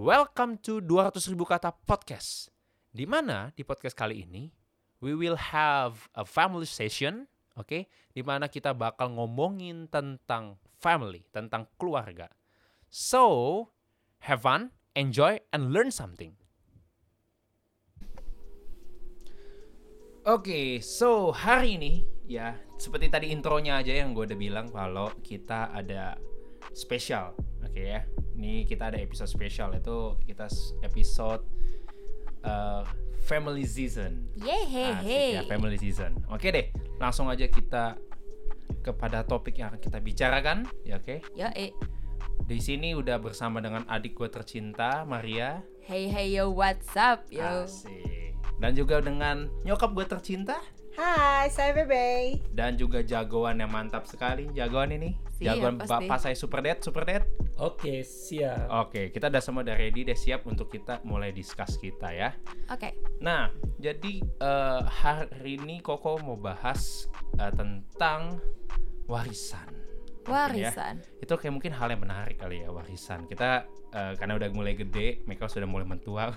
Welcome to 200 ribu kata podcast. Di mana di podcast kali ini we will have a family session, oke? Di mana kita bakal ngomongin tentang family, tentang keluarga. So, have fun, enjoy, and learn something. Oke, so hari ini ya seperti tadi intronya aja yang gue udah bilang kalau kita ada spesial, oke ya. Ini kita ada episode spesial itu kita episode uh, family season. Asik ya, family season. Oke deh, langsung aja kita kepada topik yang akan kita bicarakan, ya oke. Yo, eh. Di sini udah bersama dengan adik gue tercinta, Maria. Hey, hey, yo, what's up, yo? Asik. Dan juga dengan nyokap gue tercinta Hai, saya Bebe. dan juga jagoan yang mantap sekali, jagoan ini. Siap, jagoan pasti. bapak saya Super Dad, Super Dad. Oke, siap. Oke, kita udah semua udah ready, deh siap untuk kita mulai discuss kita ya. Oke. Nah, jadi eh, hari ini Koko mau bahas eh, tentang warisan. Ya. Warisan. Itu kayak mungkin hal yang menarik kali ya warisan. Kita eh, karena udah mulai gede, mereka sudah mulai mentua.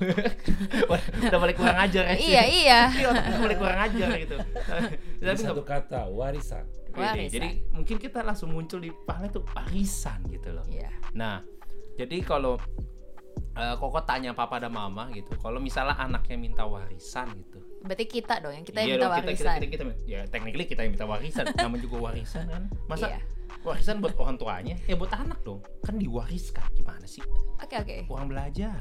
udah mulai kurang ajar ya. Iya, iya. Iya, otaknya mulai kurang ajar gitu. Jadi Tapi satu kata warisan. Warisan. Jadi mungkin kita langsung muncul di kepala tuh warisan gitu loh. Iya. Nah, jadi kalau eh, Koko tanya papa dan mama gitu, kalau misalnya anaknya minta warisan gitu, Berarti kita dong yang kita Iya yang minta dong, kita, warisan. kita, kita, kita, ya technically kita yang minta warisan, namanya juga warisan kan. Masa Iya. warisan buat orang tuanya? Ya buat anak dong. Kan diwariskan gimana sih? Oke, oke. Uang belajar.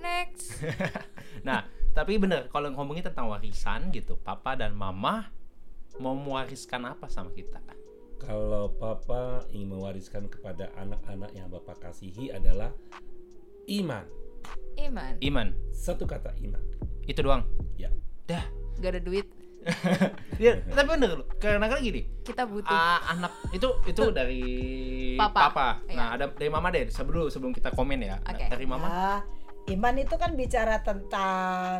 Next. Nah, tapi bener kalau ngomongin tentang warisan gitu, papa dan mama mau mewariskan apa sama kita? Kalau papa ingin mewariskan kepada anak-anak yang bapak kasihi adalah iman. Iman. Iman. Satu kata iman. Itu doang. Ya. Dah. Gak ada duit. Ya, tapi bener loh. Karena kan gini, Kita butuh. ah, anak itu itu dari Papa. Iya. Nah, ada dari mama deh sebelum sebelum kita komen ya. Oke. dari mama. Ya, iman itu kan bicara tentang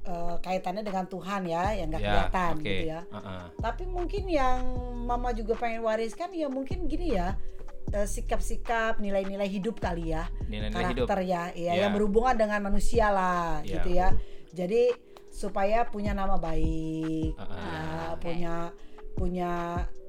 eh, kaitannya dengan Tuhan ya, yang nggak Ya, kelihatan oke. gitu ya. Heeh. Tapi mungkin yang Mama juga pengen wariskan ya mungkin gini ya, eh, sikap-sikap, nilai-nilai hidup kali ya, Nilai-nilai hidup. karakter ya, ya, Ya. yang berhubungan dengan manusia lah, Ya. gitu ya. Jadi supaya punya nama baik, Heeh. ya, Ah, oke. punya punya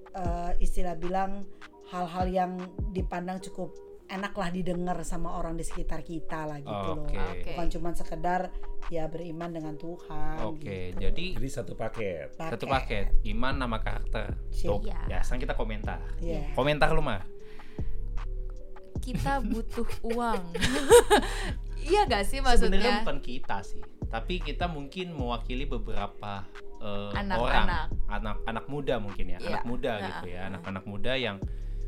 eh, istilah bilang hal-hal yang dipandang cukup enak lah didengar sama orang di sekitar kita lah gitu Oke. loh. Oke. Bukan cuma sekedar ya beriman dengan Tuhan. Oke, gitu. jadi Jadi satu paket. satu paket iman nama karakter. Tuh. Iya. ya, sekarang kita komentar. Iya. Komentar lu mah. Kita butuh uang. iya gak sih Sebenarnya maksudnya? bukan kita sih, tapi kita mungkin mewakili beberapa eh, Anak-anak. orang, anak anak muda mungkin ya, Iya. anak muda Nah, gitu ya, uh. anak-anak muda yang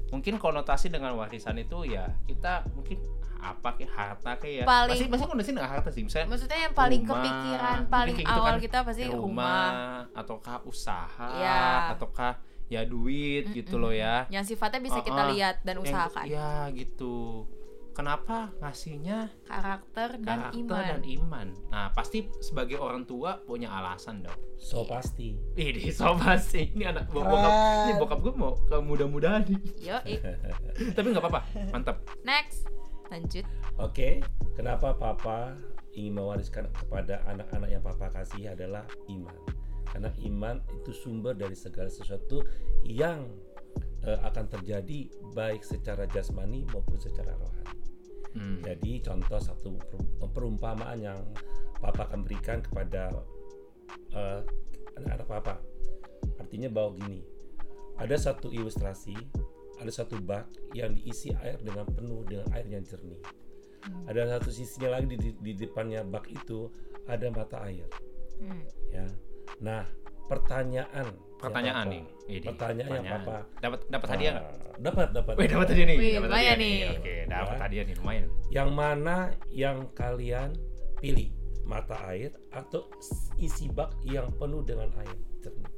mungkin konotasi dengan warisan itu ya kita mungkin apa kayak harta kayak ya. Paling- Pasti pasti konotasi dengan harta sih, misalnya Maksudnya yang paling rumah, kepikiran, paling gitu awal kan. kita pasti rumah, rumah. ataukah usaha Iya. ataukah ya duit gitu loh ya. Yang sifatnya bisa kita Uh-uh. lihat dan Yang- usahakan. Ya gitu. Kenapa ngasihnya Karakter dan karakter iman. dan iman. Nah, pasti sebagai orang tua punya alasan dong. So pasti. Ini sobat sih, ini anak bo- bokap, ini bokap gue mau ke muda-mudahan nih. Yo, eh. Tapi nggak apa-apa, mantap. next. Lanjut. Oke, kenapa papa ingin mewariskan kepada anak-anak yang papa kasih adalah iman. Karena iman itu sumber dari segala sesuatu yang eh, akan terjadi baik secara jasmani maupun secara rohani. Hmm. Jadi contoh satu per- perumpamaan yang papa akan berikan kepada eh, anak-anak papa. Artinya bahwa gini, ada satu ilustrasi, ada satu bak yang diisi air dengan penuh dengan air yang jernih. Ada satu sisinya lagi di, di- depannya bak itu ada mata air. Hmm. Ya, nah pertanyaan, Pertanyaan papa- nih. Ini, Pertanyaan yang papa. Dapat dapat hadiah nggak? Dapat dapat. Wih, dapat hadiah nih. Wih, dapat lumayan hadiah nih. Oke, dapat Ya. hadiah nih lumayan. Yang mana yang kalian pilih? Mata air atau isi bak yang penuh dengan air jernih?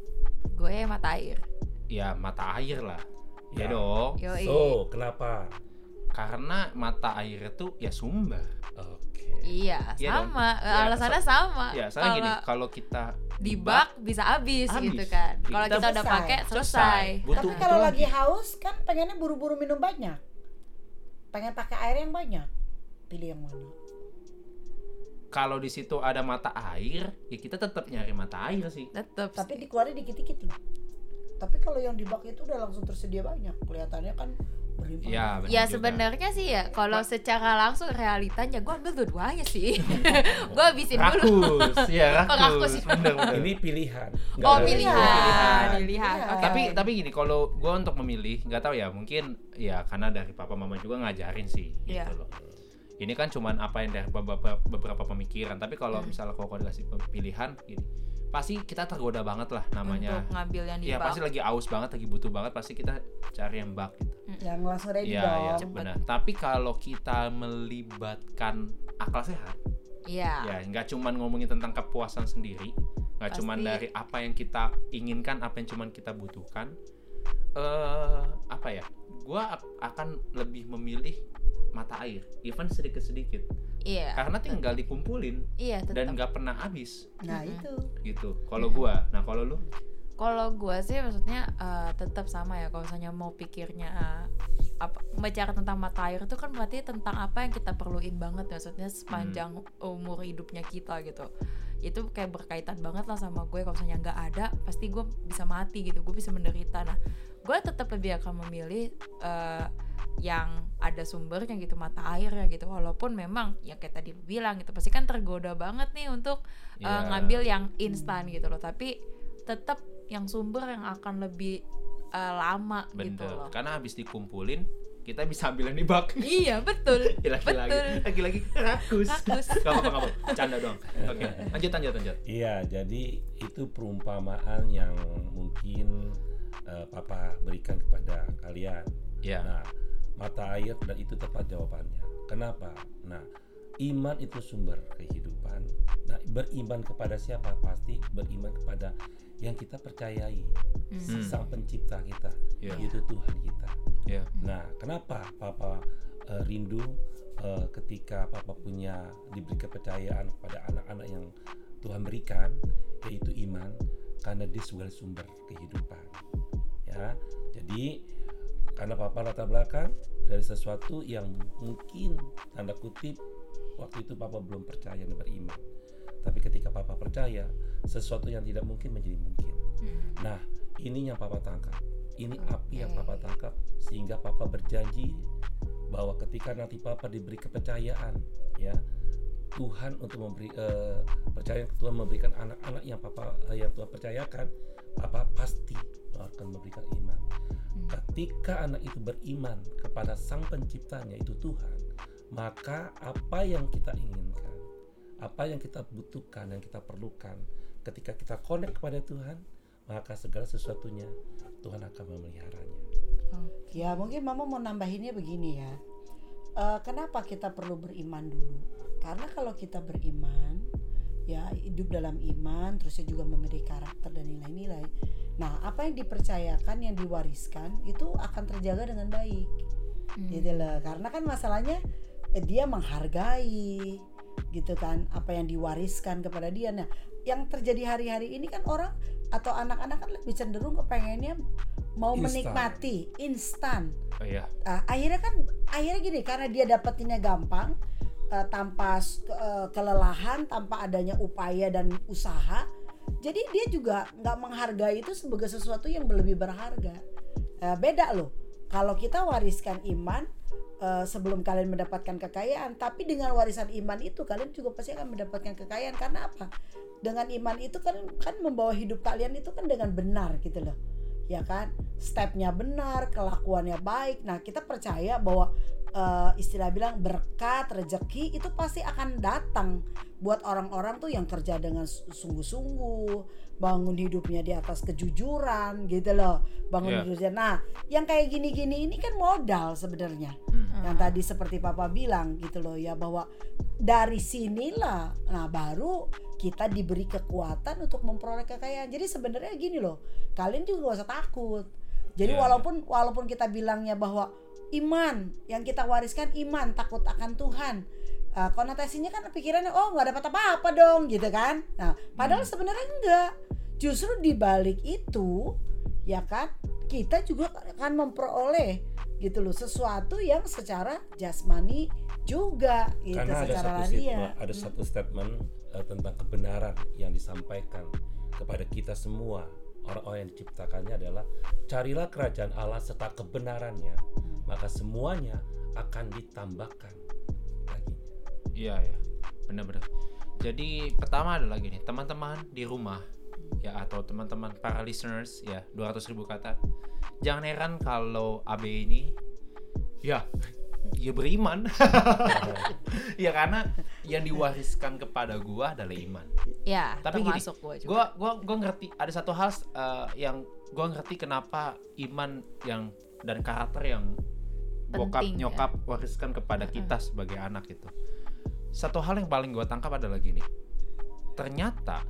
Gue mata air. Ya mata air lah. Ya, Ya. dong. Yo, So, kenapa? Karena mata air itu ya sumber. Oke. Iya, Iya dong. sama. Iya, Alasannya so- sama. Ya, soalnya gini, Kalau kalau kita di bak bisa habis, Habis. gitu kan. Kalau Kita kita udah pakai Selesai. selesai. Butuh- Tapi kalau lagi haus kan pengennya buru-buru minum banyak. Pengen pakai air yang banyak. Pilih yang mana? kalau di situ ada mata air, ya kita tetap nyari mata air sih. Tetep tapi dikeluarin dikit-dikit loh tapi kalau yang di bak itu udah langsung tersedia banyak kelihatannya kan berlimpah Ya, benar Ya sebenarnya sih ya kalau secara langsung realitanya gue ambil dua-duanya sih. gue habisin dulu. rakus, ya Oh, rakus. rakus. Bener, bener. Ini pilihan. Oh ada pilihan, Pilihan. pilihan. Iya. Oke. tapi tapi gini kalau gue untuk memilih nggak tahu ya mungkin ya karena dari papa mama juga ngajarin sih gitu Iya. loh ini kan cuman apa yang dari beberapa, beberapa pemikiran tapi kalau Hmm. misalnya kau dikasih pilihan gini pasti kita tergoda banget lah namanya untuk ngambil yang di ya bak. pasti lagi aus banget lagi butuh banget pasti kita cari yang bak gitu yang langsung ready Iya dong iya cepet. benar tapi kalau kita melibatkan akal sehat Iya. ya nggak cuman ngomongin tentang kepuasan sendiri nggak cuman dari apa yang kita inginkan apa yang cuman kita butuhkan eh apa ya gua ak- akan lebih memilih mata air even sedikit sedikit Iya. karena tinggal dikumpulin Iya tetap. dan nggak pernah habis. Nah Mm-mm. itu. Gitu. Kalau gua nah kalau lu? Kalau gue sih maksudnya eh, tetap sama ya kalau misalnya mau pikirnya eh, apa bicara tentang mata air itu kan berarti tentang apa yang kita perluin banget maksudnya sepanjang umur hidupnya kita gitu. Itu kayak berkaitan banget lah sama gue kalau misalnya nggak ada pasti gue bisa mati gitu. Gue bisa menderita. Nah gue tetap lebih akan memilih eh, yang ada sumbernya gitu mata air ya gitu. Walaupun memang yang kayak tadi lu bilang gitu pasti kan tergoda banget nih untuk eh, Ya, ngambil yang instan gitu loh. Tapi tetap yang sumber yang akan lebih eh, lama gitu bener. loh. Karena habis dikumpulin kita bisa ambil yang di bak. Iya betul. Ya, lagi-lagi Betul. lagi-lagi rakus. Rakus. Gak apa-apa, gak apa canda doang. Oke lanjut lanjut lanjut. Iya, jadi itu perumpamaan yang mungkin eh, Papa berikan kepada kalian. ya Nah, mata air dan itu tepat jawabannya. Kenapa? Nah, iman itu sumber kehidupan. Nah, beriman kepada siapa? Pasti beriman kepada yang kita percayai, Hmm. sang pencipta kita, ya yaitu Tuhan kita. ya Nah, kenapa Papa eh, rindu eh, ketika Papa punya diberi kepercayaan kepada anak-anak yang Tuhan berikan, yaitu iman, karena dia sebagai sumber kehidupan. Ya, jadi karena Papa latar belakang dari sesuatu yang mungkin tanda kutip waktu itu Papa belum percaya dan beriman. Tapi ketika Papa percaya, sesuatu yang tidak mungkin menjadi mungkin. Hmm. Nah, ini yang Papa tangkap. Ini api yang. Papa tangkap sehingga Papa berjanji bahwa ketika nanti Papa diberi kepercayaan, ya Tuhan untuk memberi eh, percaya Tuhan memberikan anak-anak yang Papa eh, yang Tuhan percayakan, Papa pasti akan memberikan iman. Hmm. Ketika anak itu beriman kepada Sang Penciptanya itu Tuhan, maka apa yang kita inginkan, apa yang kita butuhkan, yang kita perlukan, ketika kita connect kepada Tuhan, maka segala sesuatunya Tuhan akan memeliharanya. Ya mungkin mama mau nambahinnya begini ya. Eh, kenapa kita perlu beriman dulu? Karena kalau kita beriman, ya hidup dalam iman, terusnya juga memiliki karakter dan nilai-nilai. Nah, apa yang dipercayakan, yang diwariskan itu akan terjaga dengan baik, Hmm. gitu loh. Karena kan masalahnya eh, dia menghargai, gitu kan, apa yang diwariskan kepada dia. Nah, yang terjadi hari-hari ini kan orang atau anak-anak kan lebih cenderung kepengennya mau Instan. menikmati instan. oh ya Ah, akhirnya kan akhirnya gini karena dia dapetinnya gampang eh, tanpa eh, kelelahan tanpa adanya upaya dan usaha jadi dia juga nggak menghargai itu sebagai sesuatu yang lebih berharga. Eh, beda loh. Kalau kita wariskan iman eh, sebelum kalian mendapatkan kekayaan tapi dengan warisan iman itu kalian juga pasti akan mendapatkan kekayaan. Karena apa? Dengan iman itu kan kan membawa hidup kalian itu kan dengan benar gitu loh. Ya kan? Stepnya benar kelakuannya baik. Nah kita percaya bahwa eh, istilah bilang berkat rezeki itu pasti akan datang buat orang-orang tuh yang kerja dengan su- sungguh-sungguh bangun hidupnya di atas kejujuran gitu loh bangun Iya. hidupnya. Nah yang kayak gini-gini ini kan modal sebenarnya. Hmm. yang tadi seperti papa bilang gitu loh ya bahwa dari sinilah nah baru kita diberi kekuatan untuk memperoleh kekayaan. Jadi sebenarnya gini loh kalian juga gak usah takut. Jadi Iya, walaupun walaupun kita bilangnya bahwa iman. Yang kita wariskan iman takut akan Tuhan. Uh, konotasinya kan pikirannya oh nggak dapat apa-apa dong gitu kan. Nah padahal Hmm. sebenarnya enggak. Justru di balik itu ya kan kita juga akan memperoleh gitu loh sesuatu yang secara jasmani juga gitu karena ada secara satu statement, ada satu statement eh, tentang kebenaran yang disampaikan kepada kita semua orang-orang yang diciptakannya adalah carilah kerajaan Allah serta kebenarannya maka semuanya akan ditambahkan lagi Iya ya, benar-benar. Jadi pertama adalah gini, teman-teman di rumah ya atau teman-teman para listeners ya 200 ribu kata, jangan heran kalau AB ini ya ya beriman. ya karena yang diwariskan kepada gua adalah iman. Ya, Tapi gini, gua juga. Gua gua gua ngerti ada satu hal uh, yang gua ngerti kenapa iman yang dan karakter yang bokap Penting, ya. nyokap wariskan kepada kita sebagai anak itu. Satu hal yang paling gua tangkap adalah gini. Ternyata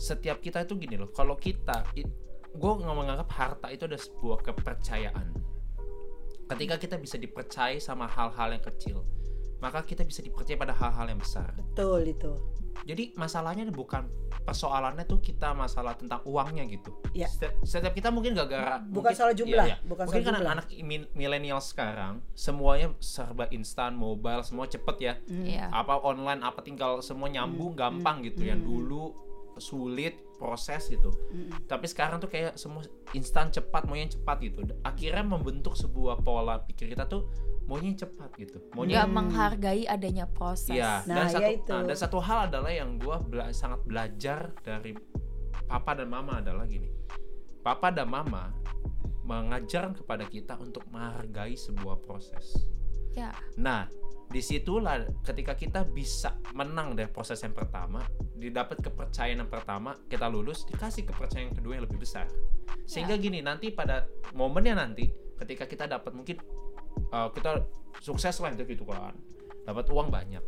setiap kita itu gini loh, kalau kita gue nggak menganggap harta itu ada sebuah kepercayaan. Ketika kita bisa dipercaya sama hal-hal yang kecil, maka kita bisa dipercaya pada hal-hal yang besar Betul itu. jadi masalahnya bukan persoalannya tuh kita masalah tentang uangnya gitu. Ya. Setiap, setiap kita mungkin gara-gara Bukan mungkin- soal jumlah, iya, iya. bukan mungkin soal karena jumlah. anak milenial sekarang semuanya serba instan, mobile, semua cepet ya. Iya. Apa online, apa tinggal semua Hmm, nyambung gampang gitu. Yang dulu sulit proses gitu. Hmm, Tapi sekarang tuh kayak semua instan cepat, maunya yang cepat gitu. Akhirnya membentuk sebuah pola pikir kita tuh maunya yang cepat gitu. Maunya nggak menghargai adanya proses. Iya, Nah, dan satu ya itu. nah, dan satu hal adalah yang gua bela- sangat belajar dari papa dan mama adalah gini. Papa dan mama mengajarkan kepada kita untuk menghargai sebuah proses. Ya. Nah, di situlah ketika kita bisa menang dari proses yang pertama, didapat kepercayaan yang pertama, kita lulus, dikasih kepercayaan yang kedua yang lebih besar. Sehingga Ya. gini, nanti pada momennya nanti, ketika kita dapat mungkin uh, kita sukses lah itu gitu kan, dapat uang banyak,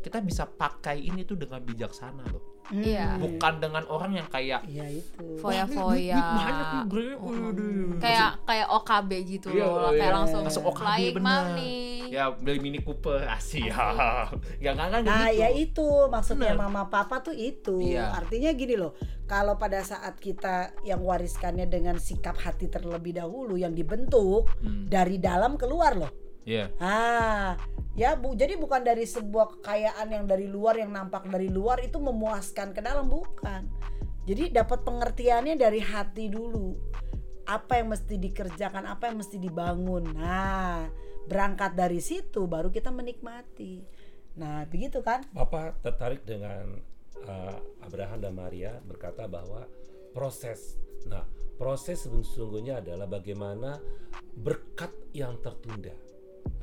kita bisa pakai ini tuh dengan bijaksana loh, Hmm. Iya. bukan dengan orang yang kayak Iya itu. Foya-foya. banyak nih waduh. Kayak kayak OKB gitu Iya, loh, iya. kayak langsung Langsung OKB bener. money. Ya beli mini Cooper. Asih ya, nggak kan Nah gitu. ya itu. Maksudnya Bener. mama papa tuh itu. Iya. artinya gini loh. Kalau pada saat kita yang wariskannya dengan sikap hati terlebih dahulu yang dibentuk Hmm, dari dalam keluar loh. Iya. ah ya bu jadi bukan dari sebuah kekayaan yang dari luar yang nampak dari luar itu memuaskan ke dalam bukan. Jadi dapat pengertiannya dari hati dulu. Apa yang mesti dikerjakan apa yang mesti dibangun. Nah berangkat dari situ baru kita menikmati nah begitu kan Papa tertarik dengan uh, Abraham dan Maria berkata bahwa proses. Nah, proses sesungguhnya adalah bagaimana berkat yang tertunda.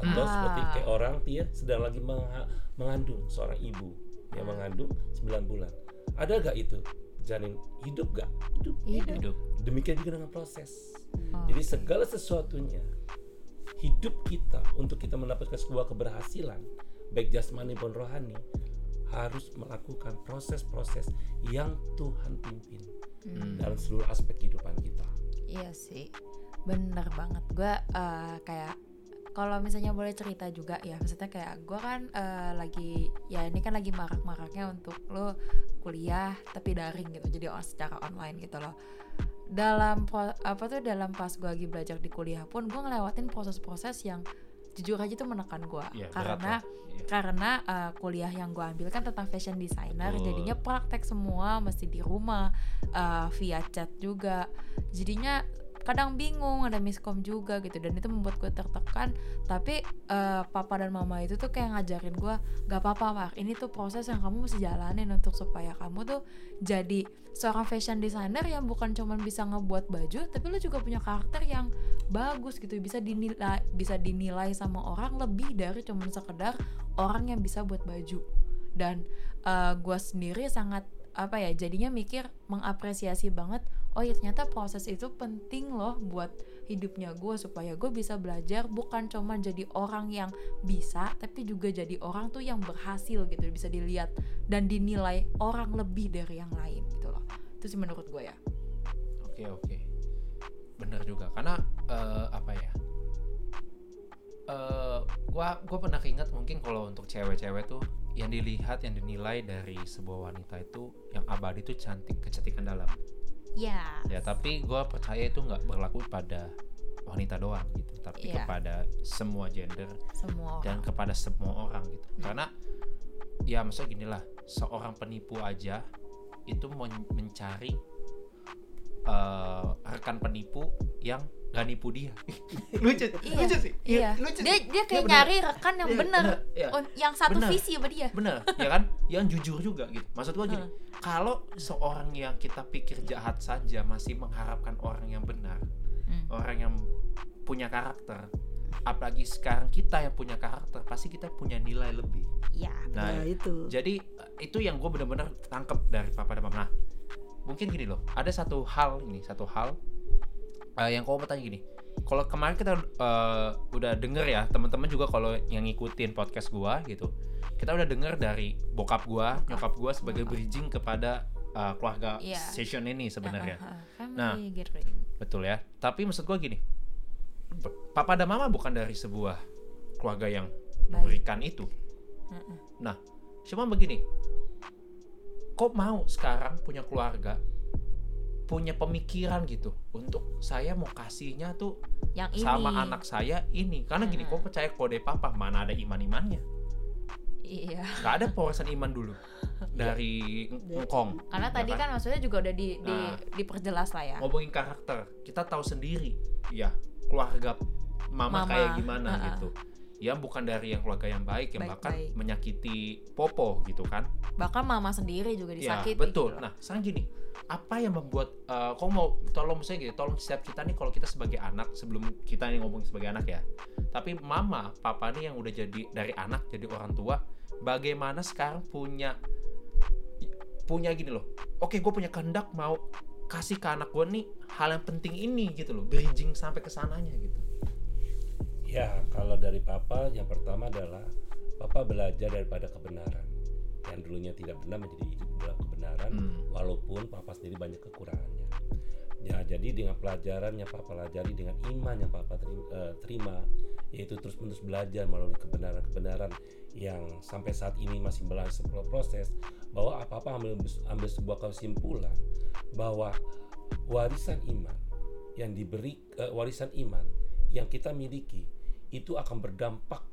Atau Ah. seperti kayak orang dia sedang lagi mengandung seorang ibu yang mengandung 9 bulan. Ada gak itu janin hidup gak? Hidup. Hidup. Hidup. Demikian juga dengan proses. Oh. Jadi segala sesuatunya hidup kita untuk kita mendapatkan sebuah keberhasilan baik jasmani maupun rohani harus melakukan proses-proses yang Tuhan pimpin Hmm. dalam seluruh aspek kehidupan kita. Iya sih, bener banget. Gue eh, kayak kalau misalnya boleh cerita juga ya, maksudnya kayak gue kan eh, lagi ya ini kan lagi marak-maraknya untuk lo kuliah tapi daring gitu, jadi on- secara online gitu loh. Dalam apa tuh dalam pas gue lagi belajar di kuliah pun gue ngelewatin proses-proses yang jujur aja tuh menekan gue berat karena lah. Iya. karena uh, kuliah yang gue ambil kan tentang fashion designer Betul. jadinya praktek semua mesti di rumah uh, via chat juga jadinya kadang bingung ada miskom juga gitu. Dan itu membuat gue tertekan. Tapi uh, papa dan mama itu tuh kayak ngajarin gue gak apa-apa Mar. Ini tuh proses yang kamu mesti jalanin untuk supaya kamu tuh jadi seorang fashion designer yang bukan cuman bisa ngebuat baju tapi lu juga punya karakter yang bagus gitu. Bisa dinilai bisa dinilai sama orang lebih dari cuman sekedar orang yang bisa buat baju. Dan uh, gue sendiri sangat apa ya jadinya mikir mengapresiasi banget oh ya ternyata proses itu penting loh buat hidupnya gue supaya gue bisa belajar bukan cuma jadi orang yang bisa tapi juga jadi orang tuh yang berhasil gitu bisa dilihat dan dinilai orang lebih dari yang lain gitu loh. Itu sih menurut gue ya. Oke oke, bener juga karena eh, apa ya? Eh, gua gua pernah keinget mungkin kalau untuk cewek-cewek tuh yang dilihat yang dinilai dari sebuah wanita itu yang abadi itu cantik kecantikan dalam ya ya tapi gua percaya itu nggak berlaku pada wanita doang gitu tapi Iya. kepada semua gender semua dan orang. kepada semua orang gitu karena ya maksudnya gini lah seorang penipu aja itu men- mencari eh, rekan penipu yang gak nipu dia lucu Iya, lucu sih iya. lucu Dia sih. dia kayak Iya, bener. nyari rekan yang Iya, bener, bener, iya. Oh, yang satu Bener. visi sama dia. bener ya kan yang jujur juga gitu maksud gua gini kalau seorang yang kita pikir jahat saja masih mengharapkan orang yang benar Hmm. orang yang punya karakter apalagi sekarang kita yang punya karakter pasti kita punya nilai lebih Iya. nah Nah, itu. jadi eh, itu yang gue bener-bener tangkep dari papa dan mama nah mungkin gini loh ada satu hal ini satu hal eh, yang kau mau tanya gini kalau kemarin kita eh, udah denger ya teman-teman juga kalau yang ngikutin podcast gua gitu kita udah denger dari bokap gua nyokap gua sebagai bridging kepada eh, keluarga Iya. session ini sebenarnya Ah, ah, ah. Nah. gathering. betul ya tapi maksud gua gini papa dan mama bukan dari sebuah keluarga yang Baik. memberikan itu. Nah, cuma begini, kok mau sekarang punya keluarga, punya pemikiran gitu untuk saya mau kasihnya tuh Yang ini. sama anak saya ini, karena gini, Mm-mm. kok percaya kode papa mana ada iman imannya, Iya. nggak ada porosan iman dulu dari Iya. engkong. Karena ya tadi kan maksudnya juga udah di, di Nah. diperjelas lah ya. ngomongin karakter, kita tahu sendiri, ya keluarga mama, Mama, kayak gimana uh-uh. gitu. Ya bukan dari yang keluarga yang baik, yang bahkan Baik-baik. menyakiti popo gitu kan. Bahkan mama sendiri juga Ya disakiti. betul. gitu. Nah sekarang gini, apa yang membuat kau mau tolong misalnya gitu, tolong setiap kita nih kalau kita sebagai anak sebelum kita nih ngomong sebagai anak ya, tapi mama, papa nih yang udah jadi dari anak jadi orang tua, bagaimana sekarang punya punya gini loh, oke gue punya kehendak mau kasih ke anak gue nih hal yang penting ini gitu loh, bridging sampai ke sananya gitu. Ya, kalau dari papa yang pertama adalah papa belajar daripada kebenaran. Yang dulunya tidak benar menjadi hidup dalam kebenaran Hmm. walaupun papa sendiri banyak kekurangannya. Ya, jadi dengan pelajaran yang papa pelajari dengan iman yang papa terima, eh, terima yaitu terus-menerus belajar melalui kebenaran-kebenaran yang sampai saat ini masih berlangsung proses bahwa apa-apa ambil ambil sebuah kesimpulan bahwa warisan iman yang diberi eh, warisan iman yang kita miliki itu akan berdampak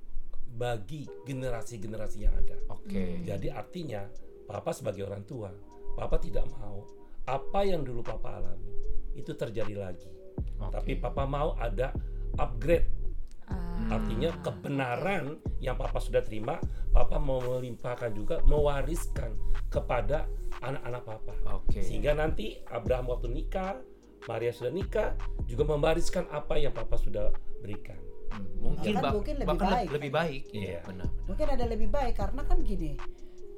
bagi generasi-generasi yang ada. Oke. Jadi artinya papa sebagai orang tua, papa tidak mau apa yang dulu papa alami itu terjadi lagi. Oke. Tapi papa mau ada upgrade. Ah, Artinya kebenaran yang papa sudah terima, papa mau melimpahkan juga mewariskan kepada anak-anak papa. Oke. Sehingga nanti Abraham waktu nikah, Maria sudah nikah, juga mewariskan apa yang papa sudah berikan. Hmm, mungkin, Bahkan bah- mungkin lebih bahkan baik, lebih kan? baik. Iya, Iya. benar. mungkin ada lebih baik karena kan gini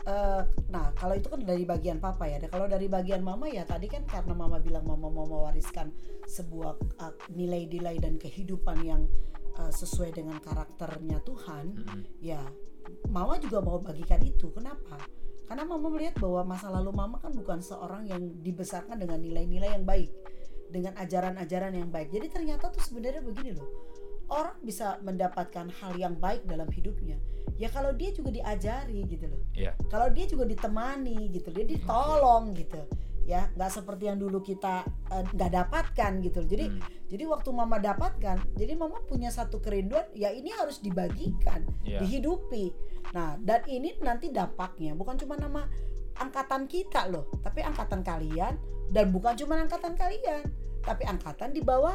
eh, nah kalau itu kan dari bagian papa ya kalau dari bagian mama ya tadi kan karena mama bilang mama mau mewariskan sebuah eh, nilai-nilai dan kehidupan yang eh, sesuai dengan karakternya Tuhan Mm-mm. ya mama juga mau bagikan itu kenapa karena mama melihat bahwa masa lalu mama kan bukan seorang yang dibesarkan dengan nilai-nilai yang baik dengan ajaran-ajaran yang baik jadi ternyata tuh sebenarnya begini loh orang bisa mendapatkan hal yang baik dalam hidupnya ya kalau dia juga diajari gitu loh Iya. kalau dia juga ditemani gitu dia ditolong gitu ya nggak seperti yang dulu kita eh, nggak dapatkan gitu loh. jadi Hmm. jadi waktu mama dapatkan jadi mama punya satu kerinduan ya ini harus dibagikan Iya. dihidupi nah dan ini nanti dampaknya bukan cuma nama angkatan kita loh tapi angkatan kalian dan bukan cuma angkatan kalian tapi angkatan di bawah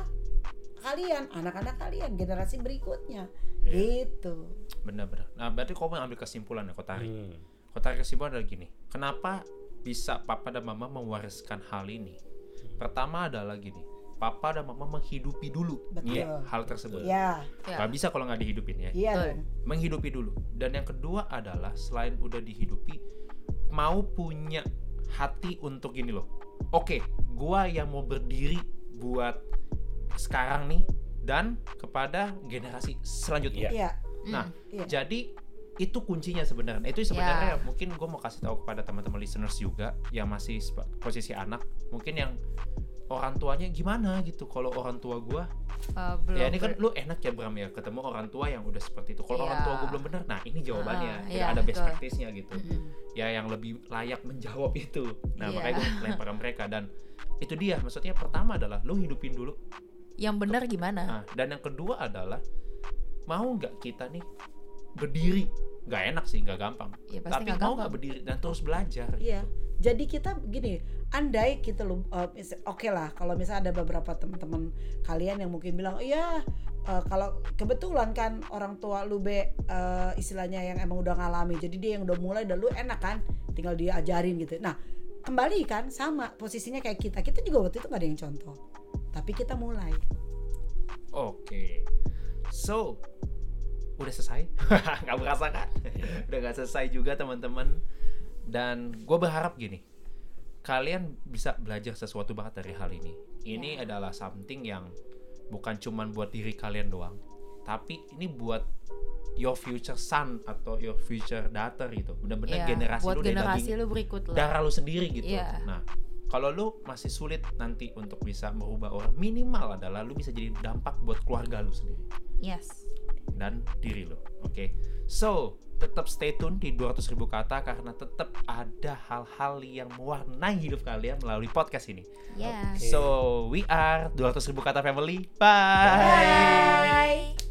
kalian anak-anak kalian generasi berikutnya Iya. gitu Benar-benar. Nah, berarti kau mau ambil kesimpulan ya, kau tarik. Hmm. Kau tarik kesimpulan adalah gini. Kenapa bisa papa dan mama mewariskan hal ini? Pertama adalah gini. Papa dan mama menghidupi dulu Betul. ya, hal tersebut. ya ya. Gak bisa kalau nggak dihidupin ya. iya Betul. dong Menghidupi dulu. Dan yang kedua adalah selain udah dihidupi, mau punya hati untuk gini loh. Oke, gua yang mau berdiri buat sekarang nih dan kepada generasi selanjutnya. Iya. iya Nah, iya Jadi itu kuncinya sebenarnya. Itu sebenarnya Ya. mungkin gue mau kasih tahu kepada teman-teman listeners juga yang masih posisi anak, mungkin yang orang tuanya gimana gitu. Kalau orang tua gue, belum ya ini kan lu enak ya Bram ya ketemu orang tua yang udah seperti itu. Kalau orang Iya. tua gue belum bener, nah ini jawabannya. Ah, Tidak iya, ada best practice-nya gitu. Mm-mm. Ya yang lebih layak menjawab itu. Nah Iya. makanya gue lempar ke mereka dan itu dia. Maksudnya pertama adalah lu hidupin dulu yang benar gimana Nah, dan yang kedua adalah mau nggak kita nih berdiri? Nggak enak sih, nggak gampang. ya pasti Tapi nggak mau nggak berdiri dan terus belajar? Iya. Jadi kita gini, andai kita lu uh, oke lah kalau misalnya ada beberapa teman-teman kalian yang mungkin bilang, "Iya, uh, kalau kebetulan kan orang tua lu be uh, istilahnya yang emang udah ngalami. Jadi dia yang udah mulai dan lu enak kan, tinggal diajarin gitu." Nah, kembali kan sama posisinya kayak kita. Kita juga waktu itu nggak ada yang contoh. Tapi kita mulai. Oke. So, udah selesai? Nggak berasa kan? udah nggak selesai juga teman-teman. Dan gue berharap gini, kalian bisa belajar sesuatu banget dari hal ini. Ini adalah something yang bukan cuman buat diri kalian doang, tapi ini buat your future son atau your future daughter gitu. Bener-bener Iya, generasi buat lu generasi lu berikut lah darah lu sendiri gitu. Iya. Nah, kalau lu masih sulit nanti untuk bisa merubah orang, minimal adalah lu bisa jadi dampak buat keluarga lu sendiri yes dan diri lu. Oke. So, tetap stay tune di 200 ribu kata karena tetap ada hal-hal yang mewarnai hidup kalian melalui podcast ini. yes Oke. So, we are 200 ribu kata family. Bye. bye